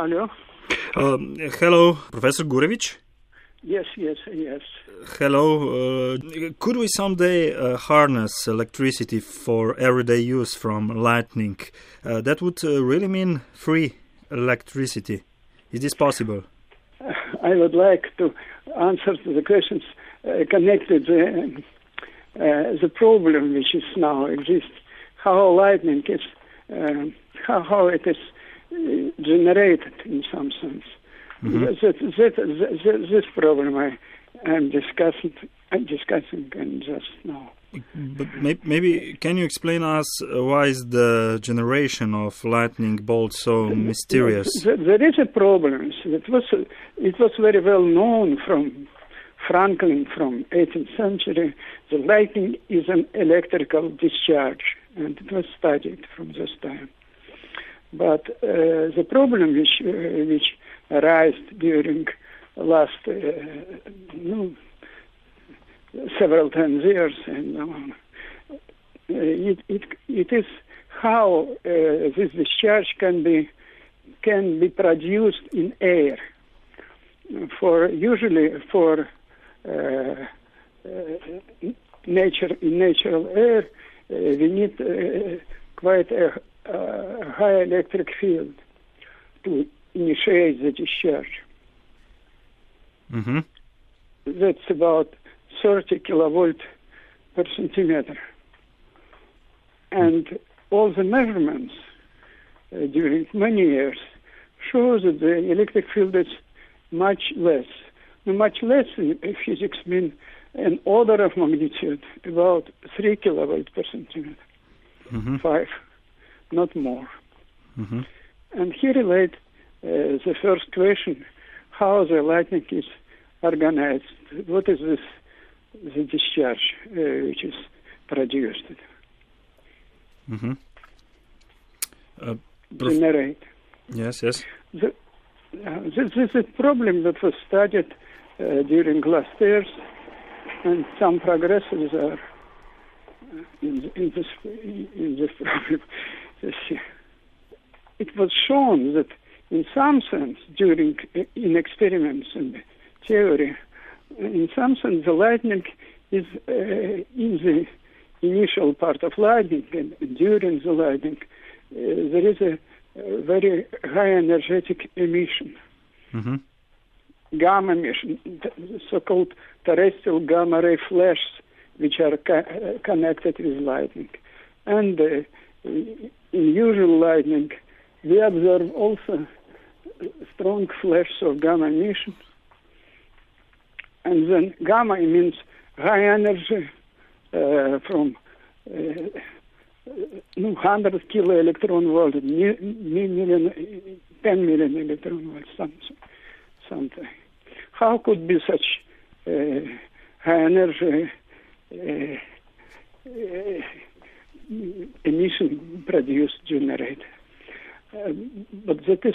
Hello. Um, hello, Professor Gurevich. Yes, yes, yes. Hello. Uh, could we someday uh, harness electricity for everyday use from lightning? Uh, that would uh, really mean free electricity. Is this possible? I would like to answer to the questions uh, connected uh, the problem which is now exists. How lightning is, how, how it is generated in some sense. Mm-hmm. That, that, that, this problem I am discussing, I'm discussing and just now. But maybe can you explain us why is the generation of lightning bolts so mysterious? There is a problem. It was it was very well known from Franklin from 18th century. The lightning is an electrical discharge, and it was studied from this time. But uh, the problem which uh, which arose during last uh, several ten years and it, it it is how uh, this discharge can be can be produced in air. For usually for uh, uh, nature in natural air we need quite a uh, high electric field to initiate the discharge. Mm-hmm. That's about 30 kilovolt per centimeter. And all the measurements uh, during many years show that the electric field is much less. Much less in physics mean an order of magnitude, about 3 kilovolt per centimeter. Mm-hmm. 5 not more. Mm-hmm. And he relate uh, the first question, how the lightning is organized. What is this the discharge uh, which is produced? Mm-hmm. Uh, prof- Generate. Yes, yes. The, uh, this is a problem that was studied uh, during last years, and some progresses are in, in this in this problem it was shown that in some sense during in experiments and theory in some sense the lightning is uh, in the initial part of lightning and during the lightning uh, there is a, very high energetic emission. Mm-hmm. gamma emission so-called terrestrial gamma ray flashes which are ca- connected with lightning. And uh, in usual lightning, we observe also strong flashes of gamma emission. And then gamma means high energy uh, from uh, 100 kilo electron volt, million, 10 million electron volt, something. something. How could be such uh, high energy uh, uh, emission produced generator. Uh, but that is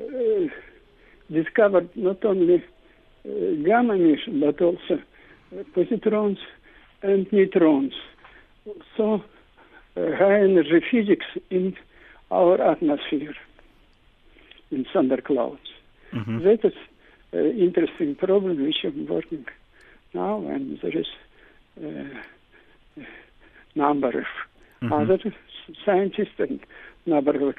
uh, discovered not only uh, gamma emission but also positrons and neutrons. So high energy physics in our atmosphere, in thunderclouds. Mm-hmm. That is an interesting problem which I'm working now, and there is a number of. Other scientists and number of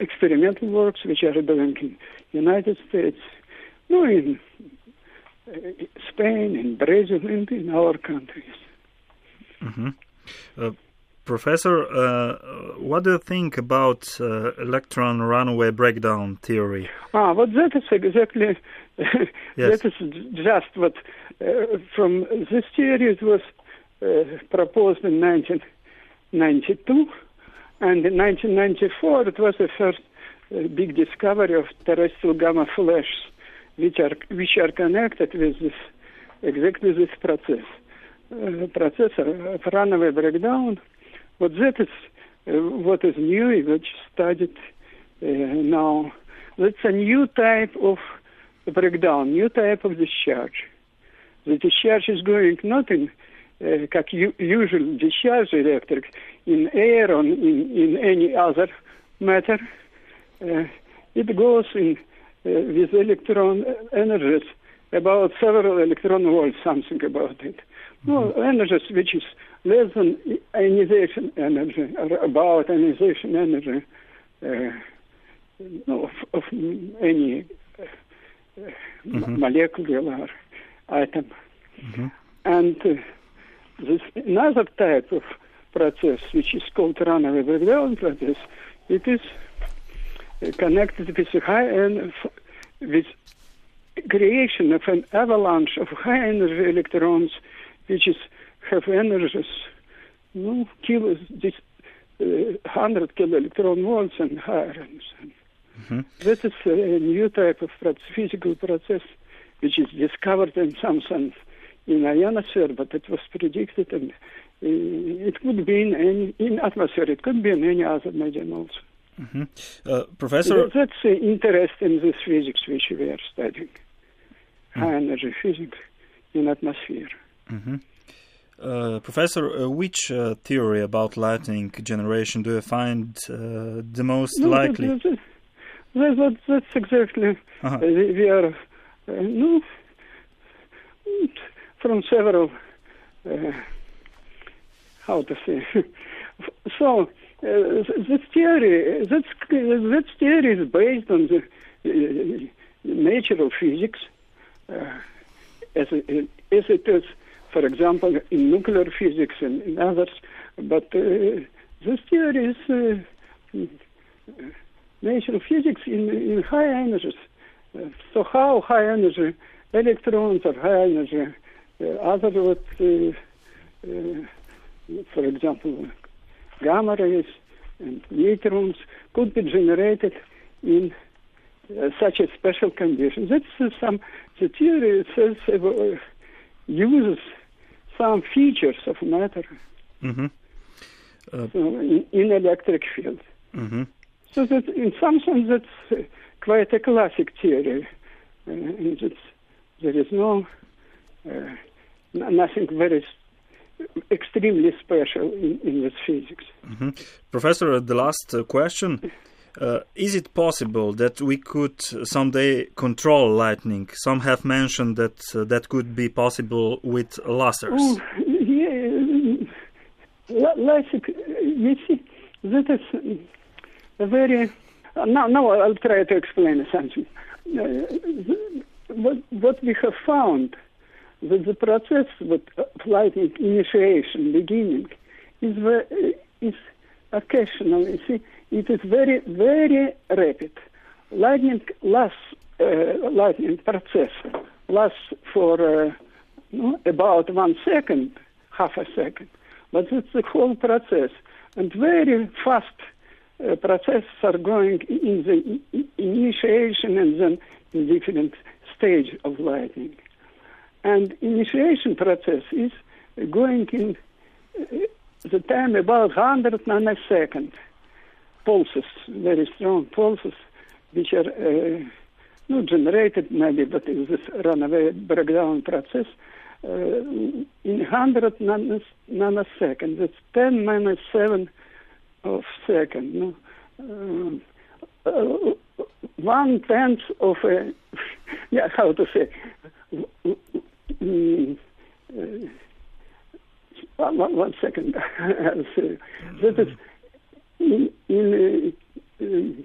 experimental works which are doing in United States, no, in uh, Spain, in Brazil, and in our countries. Mm-hmm. Uh, Professor, uh, what do you think about uh, electron runaway breakdown theory? Ah, but that is exactly yes. that is just what uh, from this theory it was uh, proposed in 19- 92. And in 1994, it was the first uh, big discovery of terrestrial gamma flashes, which are which are connected with this exactly this process, uh, process of runaway breakdown. But that is uh, what is new, which studied uh, now. That's a new type of breakdown, new type of discharge. The discharge is going not in как usual discharge electric in air or in, in any other matter. Uh, it goes in uh, with electron energies about several electron volts, something about it. Mm-hmm. No, energies which is less than ionization energy, or about ionization energy uh, no, of, of, any uh, mm-hmm. molecular atom. Mm-hmm. And uh, this another type of process, which is called runaway breakdown process, it is connected with high and with creation of an avalanche of high energy electrons, which is have energies, no, kilos, this uh, 100 kilo electron volts and higher. Mm-hmm. This is a new type of physical process which is discovered in some sense in ionosphere, but it was predicted and it could be in any, in atmosphere, it could be in any other medium also. Mm-hmm. Uh, Professor, that's the interest in this physics which we are studying, mm-hmm. high energy physics in atmosphere. Mm-hmm. Uh, Professor, uh, which uh, theory about lightning generation do you find uh, the most no, likely? That, that, that, that's exactly. Uh-huh. we are uh, no, from several. Uh, how to say? so this theory, that, that theory is based on the nature of physics, as, it, as it is for example, in nuclear physics and in others. But uh, this theory is uh, nature of physics in, in high energies. Uh, so how high energy electrons or high energy uh, other what, uh, uh, for example, gamma rays and neutrons could be generated in such a special condition. That's some the theory says uses some features of matter mm-hmm. uh, so in, in, electric field. Mm-hmm. So that in some sense that's quite a classic theory, uh, there is no uh, nothing very extremely special in, in this physics. Mm-hmm. Professor, the last uh, question. Uh, is it possible that we could someday control lightning? Some have mentioned that uh, that could be possible with lasers. Oh, yeah, you see, that is a very. Uh, now, now I'll try to explain something. Uh, what, what we have found that the process with lightning initiation, beginning, is, is occasional. You see, it is very, very rapid. Lightning lasts, uh, lightning process lasts for uh, about one second, half a second, but it's the whole process. And very fast uh, processes are going in the initiation and then in different stage of lightning. And initiation process is going in uh, the time about 100 nanoseconds pulses, very strong pulses, which are uh, not generated maybe, but in this runaway breakdown process, uh, in 100 nanos, nanoseconds. It's 10 minus 7 of second. No? Uh, uh, one tenth of a, yeah, how to say, mm, uh, one, one second. that is in, in, uh,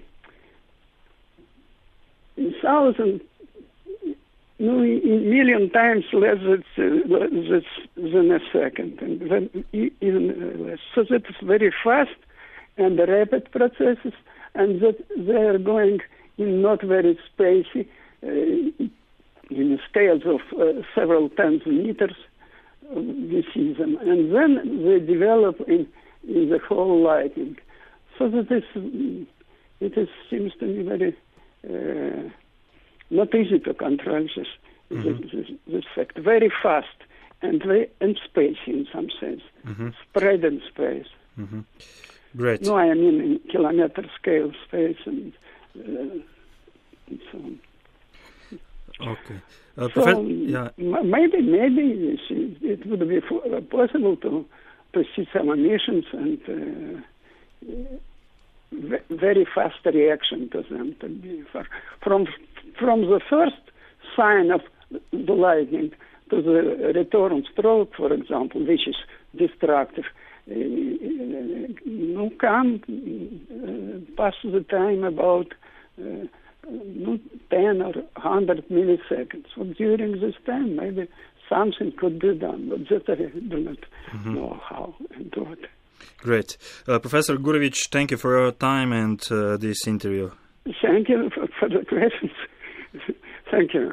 thousand, no, in million times less than a second, and even less. So that is very fast and rapid processes, and that they are going in not very spacey, uh, in scales of uh, several tens of meters. Uh, we see them, and then they develop in in the whole lighting. So that is, it is, seems to me very uh, not easy to control this, mm-hmm. this, this, fact. Very fast and very and space in some sense, mm-hmm. spread in space. Mm-hmm. Great. No, I mean in kilometer scale space and, uh, and so on. Okay. Uh, so yeah. maybe maybe it would be possible to to see some emissions and uh, very fast reaction to them to be from from the first sign of the lightning to the return stroke, for example, which is destructive. No, can pass the time about no, 10 or 100 milliseconds. So during this time, maybe something could be done, but that I do not mm-hmm. know how and what. Great. Uh, Professor Gurevich, thank you for your time and uh, this interview. Thank you for, for the questions. thank you.